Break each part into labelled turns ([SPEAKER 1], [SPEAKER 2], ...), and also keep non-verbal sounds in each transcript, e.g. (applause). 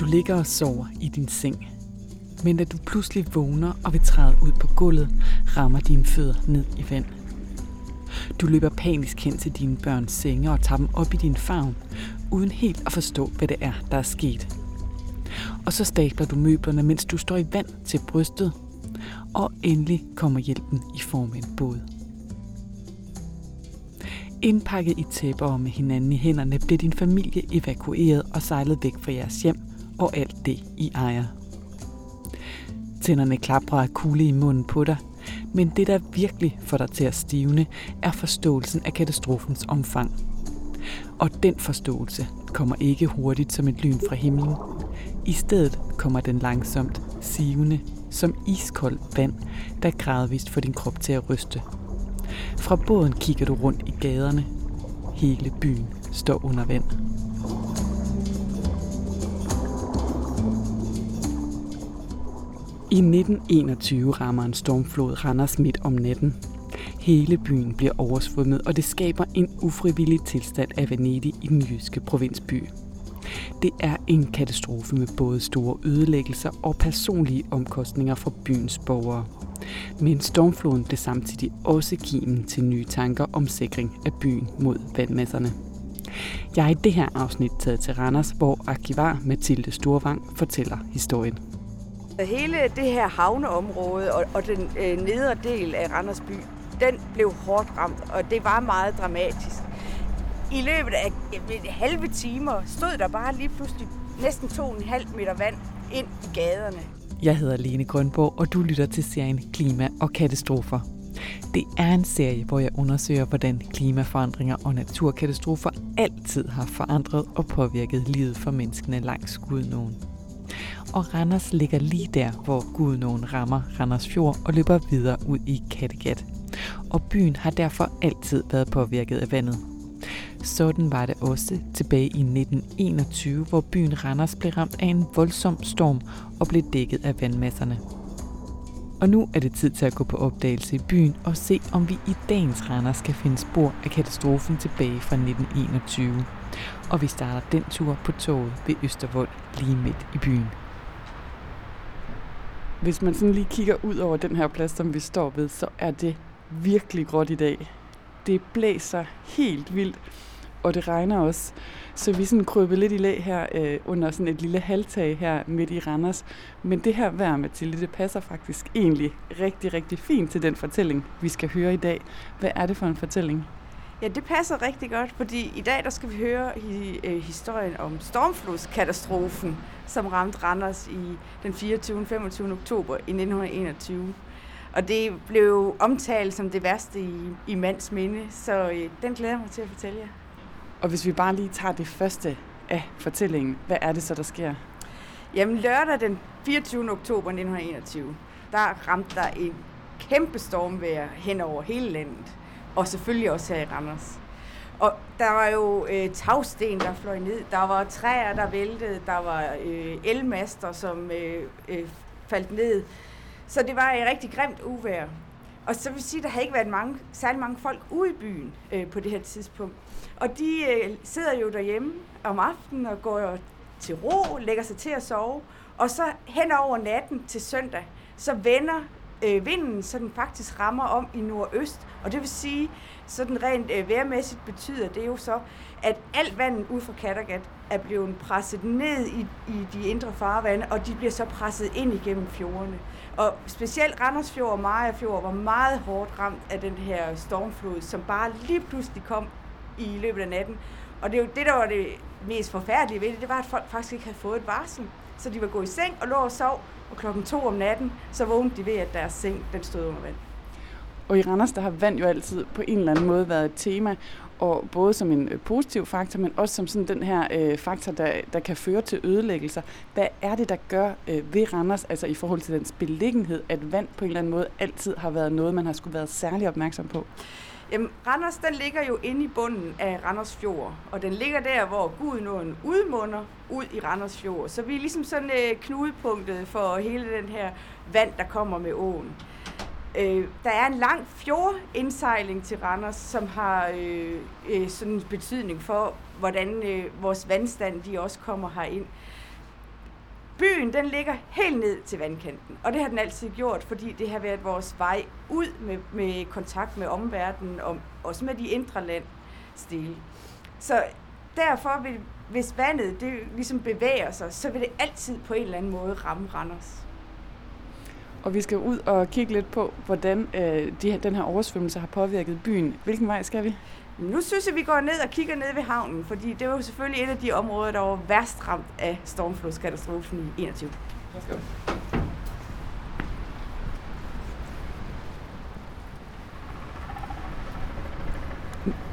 [SPEAKER 1] Du ligger og sover i din seng. Men da du pludselig vågner og vil træde ud på gulvet, rammer dine fødder ned i vand. Du løber panisk hen til dine børns senge og tager dem op i din favn, uden helt at forstå, hvad det er, der er sket. Og så stabler du møblerne, mens du står i vand til brystet. Og endelig kommer hjælpen i form af en båd. Indpakket i tæpper og med hinanden i hænderne blev din familie evakueret og sejlet væk fra jeres hjem og alt det, I ejer. Tænderne klapper af kugle i munden på dig, men det, der virkelig får dig til at stivne, er forståelsen af katastrofens omfang. Og den forståelse kommer ikke hurtigt som et lyn fra himlen. I stedet kommer den langsomt sivende som iskoldt vand, der gradvist får din krop til at ryste. Fra båden kigger du rundt i gaderne. Hele byen står under vand. I 1921 rammer en stormflod Randers midt om natten. Hele byen bliver oversvømmet, og det skaber en ufrivillig tilstand af Venedig i den jyske provinsby. Det er en katastrofe med både store ødelæggelser og personlige omkostninger for byens borgere. Men stormfloden blev samtidig også kimen til nye tanker om sikring af byen mod vandmasserne. Jeg har i det her afsnit taget til Randers, hvor arkivar Mathilde Storvang fortæller historien.
[SPEAKER 2] Hele det her havneområde og, og den øh, nedre del af Randers by, den blev hårdt ramt, og det var meget dramatisk. I løbet af halve timer stod der bare lige pludselig næsten 2,5 meter vand ind i gaderne.
[SPEAKER 1] Jeg hedder Lene Grønborg, og du lytter til serien Klima og Katastrofer. Det er en serie, hvor jeg undersøger, hvordan klimaforandringer og naturkatastrofer altid har forandret og påvirket livet for menneskene langs Gudnåen. Og Randers ligger lige der, hvor Gudnåen rammer Randers Fjord og løber videre ud i Kattegat. Og byen har derfor altid været påvirket af vandet. Sådan var det også tilbage i 1921, hvor byen Randers blev ramt af en voldsom storm og blev dækket af vandmasserne. Og nu er det tid til at gå på opdagelse i byen og se, om vi i dagens Randers kan finde spor af katastrofen tilbage fra 1921. Og vi starter den tur på toget ved Østervold lige midt i byen. Hvis man sådan lige kigger ud over den her plads, som vi står ved, så er det virkelig gråt i dag. Det blæser helt vildt, og det regner også. Så vi sådan krøbet lidt i lag her øh, under sådan et lille halvtag her midt i Randers. Men det her vejr, Mathilde, det passer faktisk egentlig rigtig, rigtig fint til den fortælling, vi skal høre i dag. Hvad er det for en fortælling?
[SPEAKER 2] Ja, det passer rigtig godt, fordi i dag der skal vi høre øh, historien om stormflodskatastrofen, som ramte Randers i den 24. og 25. oktober i 1921. Og det blev omtalt som det værste i, i mands minde, så øh, den glæder jeg mig til at fortælle jer.
[SPEAKER 1] Og hvis vi bare lige tager det første af fortællingen, hvad er det så, der sker?
[SPEAKER 2] Jamen lørdag den 24. oktober 1921, der ramte der en kæmpe stormvejr hen over hele landet, og selvfølgelig også her i Randers. Og der var jo øh, tagsten, der fløj ned, der var træer, der væltede, der var øh, elmaster, som øh, øh, faldt ned. Så det var et rigtig grimt uvejr. Og så vil sige, at der havde ikke været mange, særlig mange folk ude i byen øh, på det her tidspunkt. Og de øh, sidder jo derhjemme om aftenen og går til ro, lægger sig til at sove. Og så hen over natten til søndag, så vender øh, vinden, så den faktisk rammer om i nordøst. Og det vil sige, sådan rent øh, vejrmæssigt betyder det jo så, at alt vandet ud fra Kattegat er blevet presset ned i, i de indre farvande, og de bliver så presset ind igennem fjordene. Og specielt Randersfjord og Majafjord var meget hårdt ramt af den her stormflod, som bare lige pludselig kom i løbet af natten. Og det er jo det, der var det mest forfærdelige ved det, det var, at folk faktisk ikke havde fået et varsel. Så de var gået i seng og lå og sov, og klokken to om natten, så vågnede de ved, at deres seng den stod under vand.
[SPEAKER 1] Og i Randers, der har vand jo altid på en eller anden måde været et tema, og både som en øh, positiv faktor, men også som sådan den her øh, faktor, der, der kan føre til ødelæggelser. Hvad er det, der gør øh, ved Randers, altså i forhold til dens beliggenhed, at vand på en eller anden måde altid har været noget, man har skulle være særlig opmærksom på?
[SPEAKER 2] Jamen, Randers, den ligger jo inde i bunden af Randers Fjord, og den ligger der, hvor Gudnåen udmunder ud i Randers Fjord. Så vi er ligesom sådan øh, knudepunktet for hele den her vand, der kommer med åen. Øh, der er en lang fjordindsejling til Randers, som har øh, øh, sådan en betydning for, hvordan øh, vores vandstand de også kommer herind byen den ligger helt ned til vandkanten, og det har den altid gjort, fordi det har været vores vej ud med, med kontakt med omverdenen, og også med de indre landsdele. Så derfor vil, hvis vandet det ligesom bevæger sig, så vil det altid på en eller anden måde ramme Randers.
[SPEAKER 1] Og vi skal ud og kigge lidt på, hvordan øh, de, den her oversvømmelse har påvirket byen. Hvilken vej skal vi?
[SPEAKER 2] Nu synes jeg, vi går ned og kigger ned ved havnen, fordi det var jo selvfølgelig et af de områder, der var værst ramt af stormflodskatastrofen i 21. Let's go.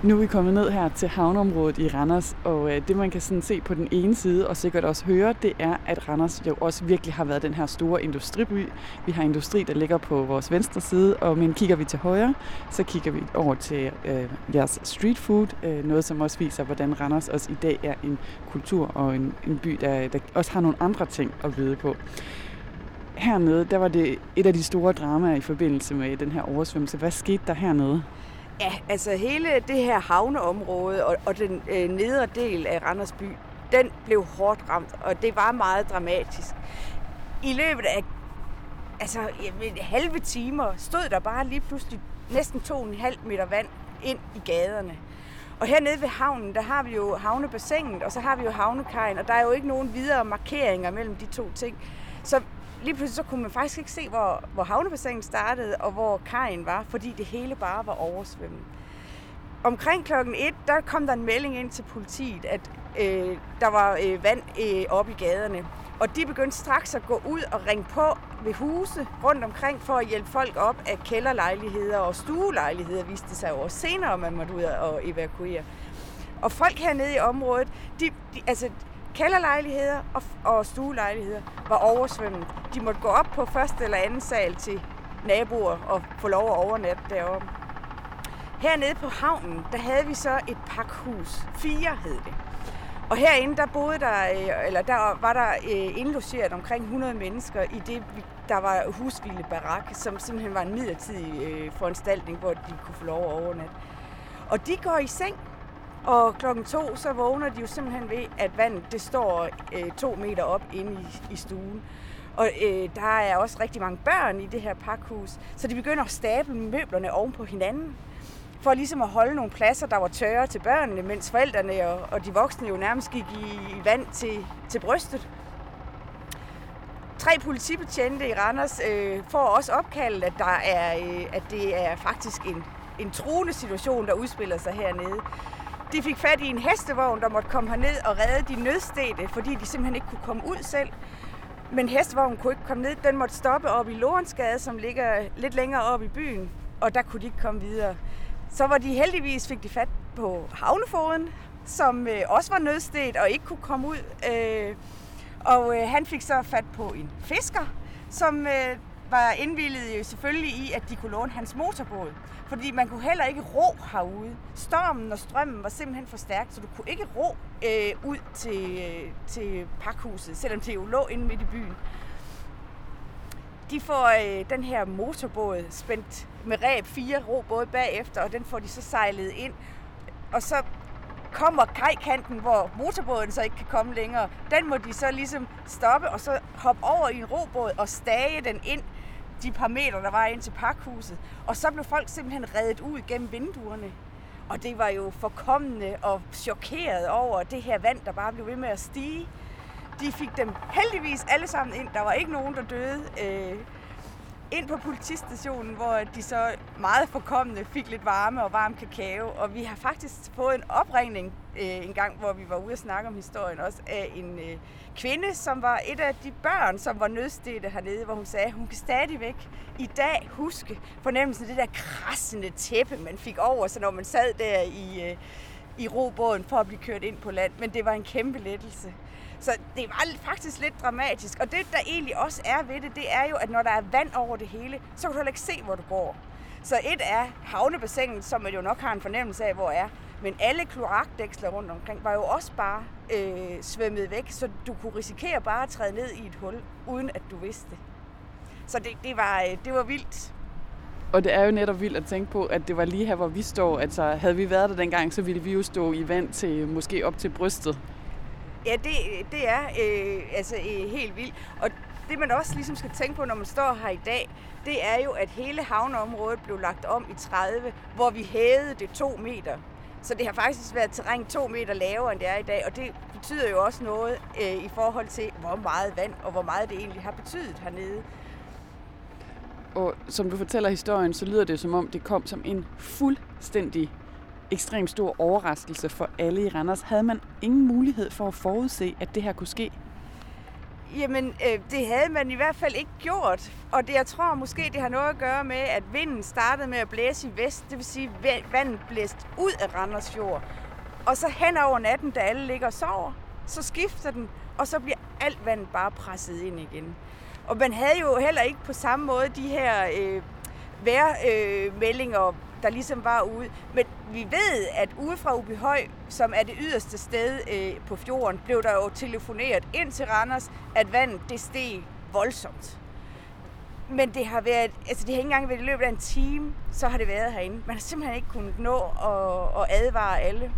[SPEAKER 1] Nu er vi kommet ned her til havneområdet i Randers, og øh, det man kan sådan se på den ene side, og sikkert også høre, det er, at Randers jo også virkelig har været den her store industriby. Vi har industri, der ligger på vores venstre side, og men kigger vi til højre, så kigger vi over til øh, jeres street food, øh, noget som også viser, hvordan Randers også i dag er en kultur og en, en by, der, der også har nogle andre ting at byde på hernede, der var det et af de store dramaer i forbindelse med den her oversvømmelse. Hvad skete der hernede?
[SPEAKER 2] Ja, altså hele det her havneområde og, og den øh, nedre del af Randers by, den blev hårdt ramt, og det var meget dramatisk. I løbet af altså, jamen, halve timer stod der bare lige pludselig næsten 2,5 meter vand ind i gaderne. Og hernede ved havnen, der har vi jo havnebassinet, og så har vi jo havnekajen, og der er jo ikke nogen videre markeringer mellem de to ting. Så lige pludselig så kunne man faktisk ikke se, hvor, hvor havnebassinet startede, og hvor kajen var, fordi det hele bare var oversvømmet. Omkring klokken 1, der kom der en melding ind til politiet, at øh, der var øh, vand øh, oppe i gaderne. Og de begyndte straks at gå ud og ringe på ved huse rundt omkring for at hjælpe folk op af kælderlejligheder og stuelejligheder, viste det sig over senere, man måtte ud og evakuere. Og folk hernede i området, de, de, altså, kælderlejligheder og, og stuelejligheder var oversvømmet. De måtte gå op på første eller anden sal til naboer og få lov at overnatte deroppe. Hernede på havnen, der havde vi så et pakhus. Fire hed det. Og herinde, der boede der, øh, eller der var der øh, indlogeret omkring 100 mennesker i det, der var husvile barak, som simpelthen var en midlertidig øh, foranstaltning, hvor de kunne få lov at overnatte. Og de går i seng og klokken to, så vågner de jo simpelthen ved, at vandet det står øh, to meter op inde i, i stuen. Og øh, der er også rigtig mange børn i det her pakhus, så de begynder at stable møblerne oven på hinanden, for ligesom at holde nogle pladser, der var tørre til børnene, mens forældrene og, og de voksne jo nærmest gik i, i vand til, til brystet. Tre politibetjente i Randers øh, får også opkaldet, at, der er, øh, at det er faktisk en, en truende situation, der udspiller sig hernede. De fik fat i en hestevogn, der måtte komme herned og redde de nødstede, fordi de simpelthen ikke kunne komme ud selv. Men hestevognen kunne ikke komme ned. Den måtte stoppe op i Lorensgade, som ligger lidt længere op i byen, og der kunne de ikke komme videre. Så var de heldigvis fik de fat på havnefoden, som øh, også var nødstedt og ikke kunne komme ud. Øh, og øh, han fik så fat på en fisker, som øh, var indvillet jo selvfølgelig i, at de kunne låne hans motorbåd. Fordi man kunne heller ikke ro herude. Stormen og strømmen var simpelthen for stærk, så du kunne ikke ro øh, ud til, øh, til pakhuset, selvom det jo lå inde midt i byen. De får øh, den her motorbåd spændt med ræb, fire robåde bagefter, og den får de så sejlet ind. Og så kommer kajkanten, hvor motorbåden så ikke kan komme længere. Den må de så ligesom stoppe og så hoppe over i en robåd og stage den ind de par meter, der var ind til pakhuset. Og så blev folk simpelthen reddet ud gennem vinduerne. Og det var jo forkommende og chokeret over det her vand, der bare blev ved med at stige. De fik dem heldigvis alle sammen ind. Der var ikke nogen, der døde. Øh, ind på politistationen, hvor de så meget forkommende fik lidt varme og varm kakao. Og vi har faktisk fået en opringning øh, en gang, hvor vi var ude og snakke om historien også, af en øh, kvinde, som var et af de børn, som var nødstede hernede, hvor hun sagde, at hun kan stadigvæk i dag huske fornemmelsen af det der krassende tæppe, man fik over så når man sad der i, øh, i robåden for at blive kørt ind på land. Men det var en kæmpe lettelse. Så det var faktisk lidt dramatisk. Og det, der egentlig også er ved det, det er jo, at når der er vand over det hele, så kan du heller ikke se, hvor du går. Så et er havnebassinet, som man jo nok har en fornemmelse af, hvor er. Men alle kloakdæksler rundt omkring var jo også bare øh, svømmet væk, så du kunne risikere bare at træde ned i et hul, uden at du vidste det. Så det, det, var, øh, det var vildt.
[SPEAKER 1] Og det er jo netop vildt at tænke på, at det var lige her, hvor vi står. Altså, havde vi været der dengang, så ville vi jo stå i vand til måske op til brystet.
[SPEAKER 2] Ja, det, det er øh, altså øh, helt vildt. Og det man også ligesom skal tænke på, når man står her i dag, det er jo, at hele havneområdet blev lagt om i 30, hvor vi hævede det to meter. Så det har faktisk været terræn to meter lavere, end det er i dag, og det betyder jo også noget øh, i forhold til, hvor meget vand og hvor meget det egentlig har betydet hernede.
[SPEAKER 3] Og som du fortæller historien, så lyder det som om, det kom som en fuldstændig ekstremt stor overraskelse for alle i Randers. Havde man ingen mulighed for at forudse, at det her kunne ske?
[SPEAKER 2] Jamen, øh, det havde man i hvert fald ikke gjort. Og det, jeg tror måske, det har noget at gøre med, at vinden startede med at blæse i vest. Det vil sige, at vandet blæste ud af Randers Fjord. Og så hen over natten, da alle ligger og sover, så skifter den, og så bliver alt vandet bare presset ind igen. Og man havde jo heller ikke på samme måde de her øh, vejrmeldinger, øh, der ligesom var ude. Men vi ved, at ude fra Ubihøj, som er det yderste sted øh, på fjorden, blev der jo telefoneret ind til Randers, at vandet det steg voldsomt. Men det har været, altså det har ikke engang været i løbet af en time, så har det været herinde. Man har simpelthen ikke kunnet nå at, at advare alle.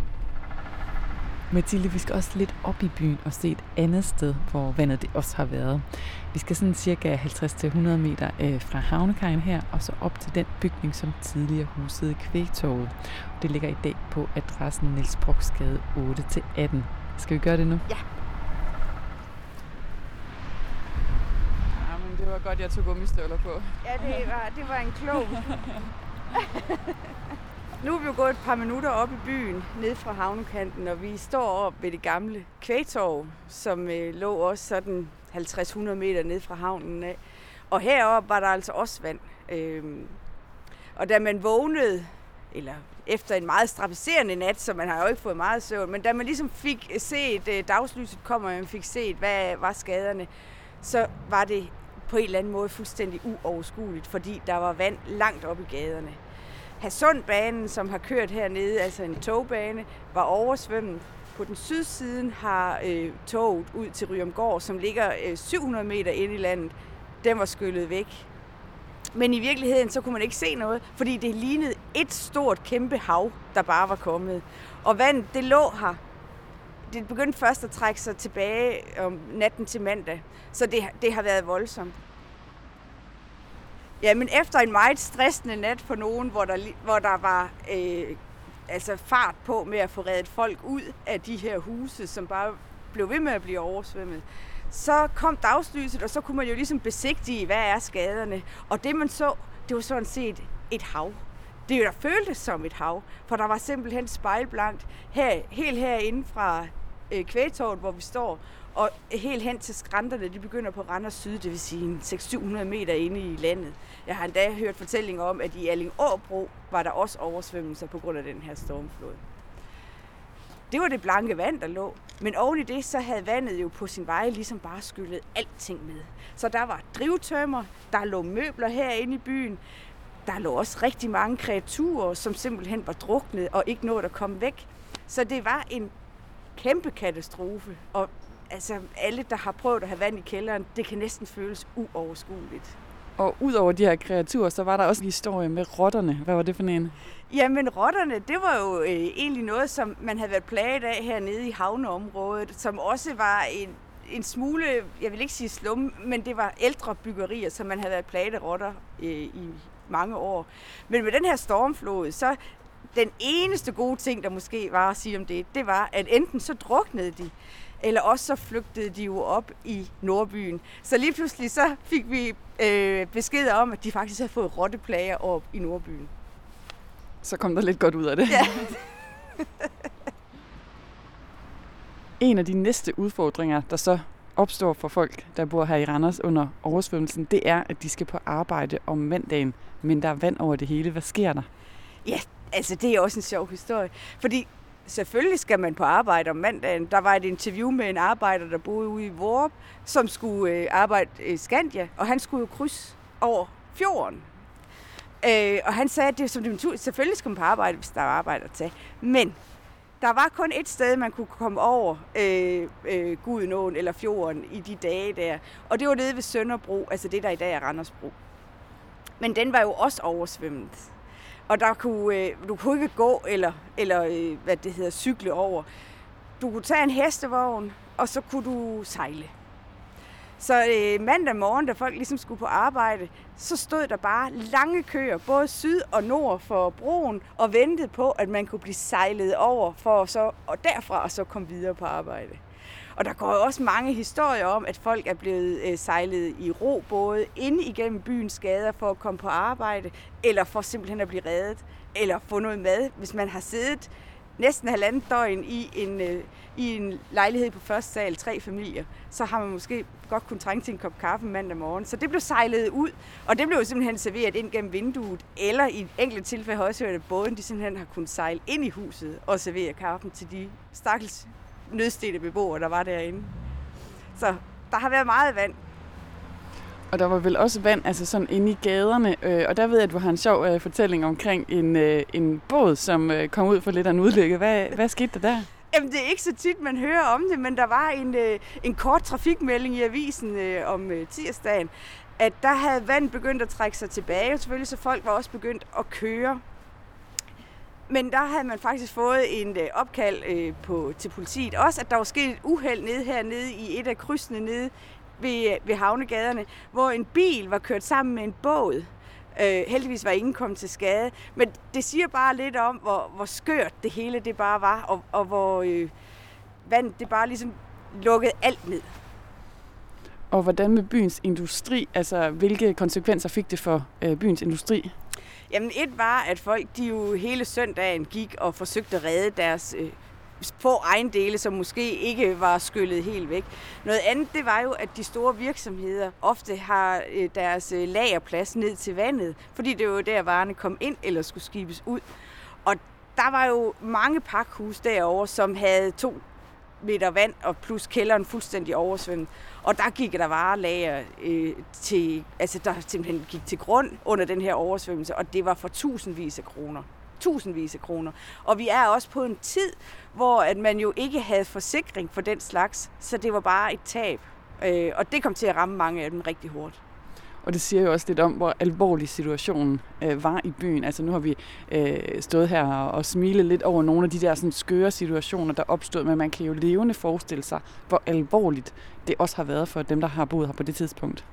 [SPEAKER 1] Mathilde, vi skal også lidt op i byen og se et andet sted, hvor vandet det også har været. Vi skal sådan cirka 50-100 meter øh, fra havnekajen her, og så op til den bygning, som tidligere husede Kvægtorvet. Det ligger i dag på adressen Niels Broksgade 8-18. Skal vi gøre det nu?
[SPEAKER 2] Ja.
[SPEAKER 3] Ja, men det var godt, jeg tog gummistøvler på.
[SPEAKER 2] Ja, det var, det var en klog. (laughs) Nu er vi jo gået et par minutter op i byen, ned fra havnekanten, og vi står op ved det gamle kvægtorv, som øh, lå også sådan 50-100 meter ned fra havnen af. Og heroppe var der altså også vand. Øhm, og da man vågnede, eller efter en meget strapacerende nat, så man har jo ikke fået meget søvn, men da man ligesom fik set, øh, dagslyset kommer, og man fik set, hvad var skaderne, så var det på en eller anden måde fuldstændig uoverskueligt, fordi der var vand langt op i gaderne. Hasundbanen, som har kørt hernede, altså en togbane, var oversvømmet. På den sydsiden har øh, toget ud til Ryomgård, som ligger øh, 700 meter ind i landet, den var skyllet væk. Men i virkeligheden, så kunne man ikke se noget, fordi det lignede et stort, kæmpe hav, der bare var kommet. Og vandet, det lå her. Det begyndte først at trække sig tilbage om natten til mandag, så det, det har været voldsomt. Ja, men efter en meget stressende nat for nogen, hvor der, hvor der var øh, altså fart på med at få reddet folk ud af de her huse, som bare blev ved med at blive oversvømmet, så kom dagslyset, og så kunne man jo ligesom besigtige, hvad er skaderne. Og det man så, det var sådan set et hav. Det jo der føltes som et hav, for der var simpelthen spejlblankt her, helt herinde fra øh, kvægtorvet, hvor vi står, og helt hen til skrænterne, de begynder på Randers Syd, det vil sige 600-700 meter inde i landet. Jeg har endda hørt fortællinger om, at i Allingåbro var der også oversvømmelser på grund af den her stormflod. Det var det blanke vand, der lå. Men oven i det, så havde vandet jo på sin vej ligesom bare skyllet alting med. Så der var drivtømmer, der lå møbler herinde i byen, der lå også rigtig mange kreaturer, som simpelthen var druknet og ikke nåede at komme væk. Så det var en kæmpe katastrofe, og altså alle, der har prøvet at have vand i kælderen, det kan næsten føles uoverskueligt.
[SPEAKER 3] Og udover de her kreaturer, så var der også en historie med rotterne. Hvad var det for en?
[SPEAKER 2] Jamen, rotterne, det var jo øh, egentlig noget, som man havde været plaget af hernede i havneområdet, som også var en, en smule, jeg vil ikke sige slum, men det var ældre byggerier, som man havde været plaget af rotter øh, i mange år. Men med den her stormflod, så den eneste gode ting, der måske var at sige om det, det var, at enten så druknede de, eller også så flygtede de jo op i Nordbyen. Så lige pludselig så fik vi øh, besked om, at de faktisk havde fået rotteplager op i Nordbyen.
[SPEAKER 3] Så kom der lidt godt ud af det.
[SPEAKER 2] Ja. (laughs)
[SPEAKER 3] en af de næste udfordringer, der så opstår for folk, der bor her i Randers under oversvømmelsen, det er, at de skal på arbejde om mandagen, men der er vand over det hele. Hvad sker der?
[SPEAKER 2] Ja, altså det er også en sjov historie. Fordi selvfølgelig skal man på arbejde om mandagen. Der var et interview med en arbejder, der boede ude i Vorp, som skulle øh, arbejde i Skandia, og han skulle jo krydse over fjorden. Øh, og han sagde, at det som det selvfølgelig skal man på arbejde, hvis der er arbejde at tage. Men der var kun et sted, man kunne komme over øh, øh, Gudenåen eller fjorden i de dage der. Og det var nede ved Sønderbro, altså det der i dag er Randersbro. Men den var jo også oversvømmet. Og der kunne, øh, du kunne ikke gå eller, eller øh, hvad det hedder, cykle over. Du kunne tage en hestevogn, og så kunne du sejle. Så øh, mandag morgen, da folk ligesom skulle på arbejde, så stod der bare lange køer, både syd og nord for broen, og ventede på, at man kunne blive sejlet over, for så, og derfra og så komme videre på arbejde. Og der går jo også mange historier om, at folk er blevet øh, sejlet i ro, både inde igennem byens gader for at komme på arbejde, eller for simpelthen at blive reddet, eller få noget mad, hvis man har siddet næsten halvandet døgn i en, øh, i en lejlighed på første sal, tre familier, så har man måske godt kunne trænge til en kop kaffe mandag morgen. Så det blev sejlet ud, og det blev jo simpelthen serveret ind gennem vinduet, eller i enkelte tilfælde har også hørt, at båden de simpelthen har kunnet sejle ind i huset og servere kaffen til de stakkels nødstede beboere, der var derinde. Så der har været meget vand.
[SPEAKER 3] Og der var vel også vand altså sådan inde i gaderne, øh, og der ved jeg, at du har en sjov øh, fortælling omkring en, øh, en båd, som øh, kom ud for lidt af en udlykke. Hvad, hvad skete der der?
[SPEAKER 2] Jamen, det er ikke så tit, man hører om det, men der var en, øh, en kort trafikmelding i avisen øh, om øh, tirsdagen, at der havde vand begyndt at trække sig tilbage, selvfølgelig, så folk var også begyndt at køre. Men der havde man faktisk fået en øh, opkald øh, på, til politiet. Også, at der var sket et uheld nede hernede i et af krydsene nede ved, øh, ved havnegaderne, hvor en bil var kørt sammen med en båd. Øh, heldigvis var ingen kommet til skade. Men det siger bare lidt om, hvor, hvor skørt det hele det bare var, og, og hvor øh, vand det bare ligesom lukkede alt ned.
[SPEAKER 3] Og hvordan med byens industri? Altså, hvilke konsekvenser fik det for øh, byens industri?
[SPEAKER 2] Jamen, et var, at folk de jo hele søndagen gik og forsøgte at redde deres øh, få ejendele, som måske ikke var skyllet helt væk. Noget andet, det var jo, at de store virksomheder ofte har øh, deres øh, lagerplads ned til vandet, fordi det var jo der, varerne kom ind eller skulle skibes ud. Og der var jo mange pakhus derovre, som havde to meter vand og plus kælderen fuldstændig oversvømmet. Og der gik der varelager øh, til, altså der simpelthen gik til grund under den her oversvømmelse, og det var for tusindvis af kroner tusindvis af kroner. Og vi er også på en tid, hvor at man jo ikke havde forsikring for den slags, så det var bare et tab. Øh, og det kom til at ramme mange af dem rigtig hårdt.
[SPEAKER 3] Og det siger jo også lidt om, hvor alvorlig situationen øh, var i byen. Altså nu har vi øh, stået her og, og smilet lidt over nogle af de der sådan, skøre situationer, der opstod, men man kan jo levende forestille sig, hvor alvorligt det også har været for dem, der har boet her på det tidspunkt.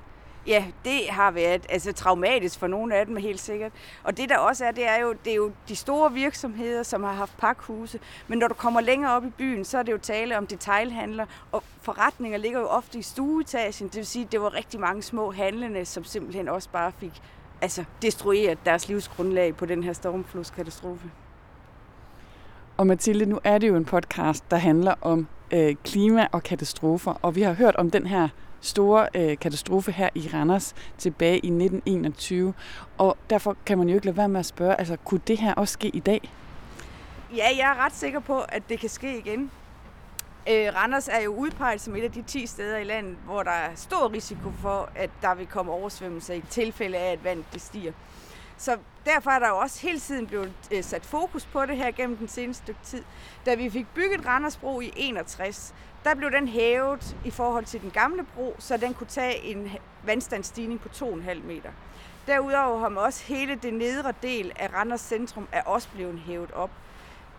[SPEAKER 2] Ja, det har været altså, traumatisk for nogle af dem helt sikkert. Og det der også er, det er jo, det er jo de store virksomheder, som har haft pakhuse. Men når du kommer længere op i byen, så er det jo tale om detailhandler. Og forretninger ligger jo ofte i stueetagen. Det vil sige, at det var rigtig mange små handlende, som simpelthen også bare fik altså, destrueret deres livsgrundlag på den her stormflodskatastrofe.
[SPEAKER 3] Og Mathilde, nu er det jo en podcast, der handler om øh, klima og katastrofer. Og vi har hørt om den her store øh, katastrofe her i Randers tilbage i 1921. Og derfor kan man jo ikke lade være med at spørge, altså kunne det her også ske i dag?
[SPEAKER 2] Ja, jeg er ret sikker på, at det kan ske igen. Øh, Randers er jo udpeget som et af de 10 steder i landet, hvor der er stor risiko for, at der vil komme oversvømmelser i tilfælde af, at vandet det stiger. Så derfor er der jo også hele tiden blevet øh, sat fokus på det her gennem den seneste stykke tid. Da vi fik bygget Randersbro i 61, der blev den hævet i forhold til den gamle bro, så den kunne tage en vandstandsstigning på 2,5 meter. Derudover har man også hele det nedre del af Randers centrum er også blevet hævet op.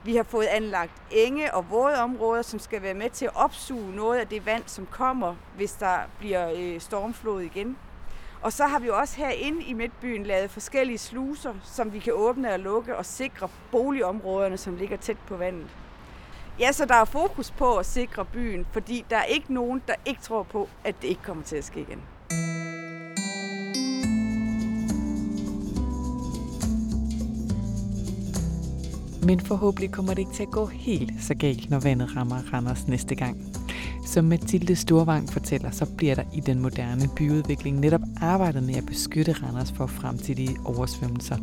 [SPEAKER 2] Vi har fået anlagt enge og våde områder, som skal være med til at opsuge noget af det vand, som kommer, hvis der bliver øh, stormflod igen. Og så har vi også herinde i Midtbyen lavet forskellige sluser, som vi kan åbne og lukke og sikre boligområderne, som ligger tæt på vandet. Ja, så der er fokus på at sikre byen, fordi der er ikke nogen, der ikke tror på, at det ikke kommer til at ske igen.
[SPEAKER 1] Men forhåbentlig kommer det ikke til at gå helt så galt, når vandet rammer Randers næste gang. Som Mathilde Storvang fortæller, så bliver der i den moderne byudvikling netop arbejdet med at beskytte Randers for fremtidige oversvømmelser.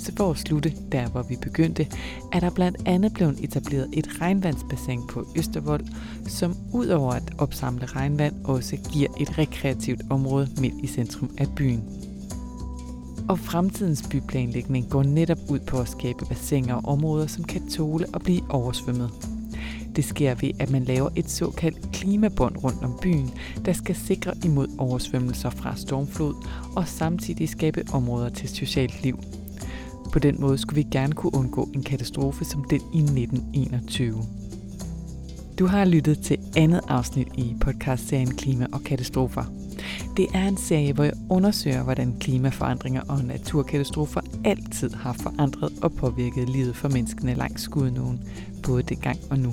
[SPEAKER 1] Så for at slutte der, hvor vi begyndte, er der blandt andet blevet etableret et regnvandsbassin på Østervold, som udover at opsamle regnvand også giver et rekreativt område midt i centrum af byen. Og fremtidens byplanlægning går netop ud på at skabe bassiner og områder, som kan tåle at blive oversvømmet. Det sker ved, at man laver et såkaldt klimabånd rundt om byen, der skal sikre imod oversvømmelser fra stormflod og samtidig skabe områder til socialt liv. På den måde skulle vi gerne kunne undgå en katastrofe som den i 1921. Du har lyttet til andet afsnit i podcastserien Klima og Katastrofer. Det er en serie, hvor jeg undersøger, hvordan klimaforandringer og naturkatastrofer altid har forandret og påvirket livet for menneskene langs Skudnåen, både dengang og nu.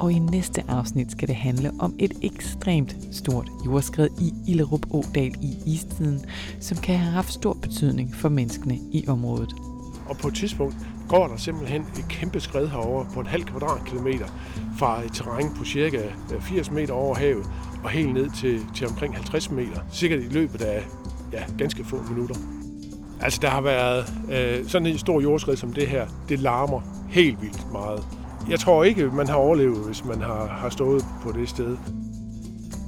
[SPEAKER 1] Og i næste afsnit skal det handle om et ekstremt stort jordskred i Illerup Ådal i istiden, som kan have haft stor betydning for menneskene i området.
[SPEAKER 4] Og på et tidspunkt går der simpelthen et kæmpe skred herover på en halv kvadratkilometer fra et terræn på cirka øh, 80 meter over havet og helt ned til, til omkring 50 meter. Sikkert i løbet af ja, ganske få minutter. Altså der har været øh, sådan en stor jordskred som det her, det larmer helt vildt meget. Jeg tror ikke, man har overlevet, hvis man har, har stået på det sted.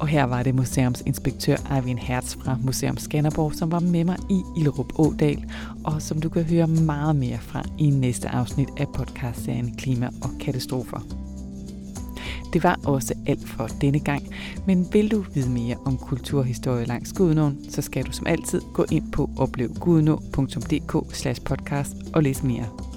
[SPEAKER 1] Og her var det museumsinspektør Eivind Hertz fra Museum Skanderborg, som var med mig i Ilrup Ådal, og som du kan høre meget mere fra i næste afsnit af podcastserien Klima og Katastrofer. Det var også alt for denne gang, men vil du vide mere om kulturhistorie langs Gudnåen, så skal du som altid gå ind på oplevgudnå.dk podcast og læse mere.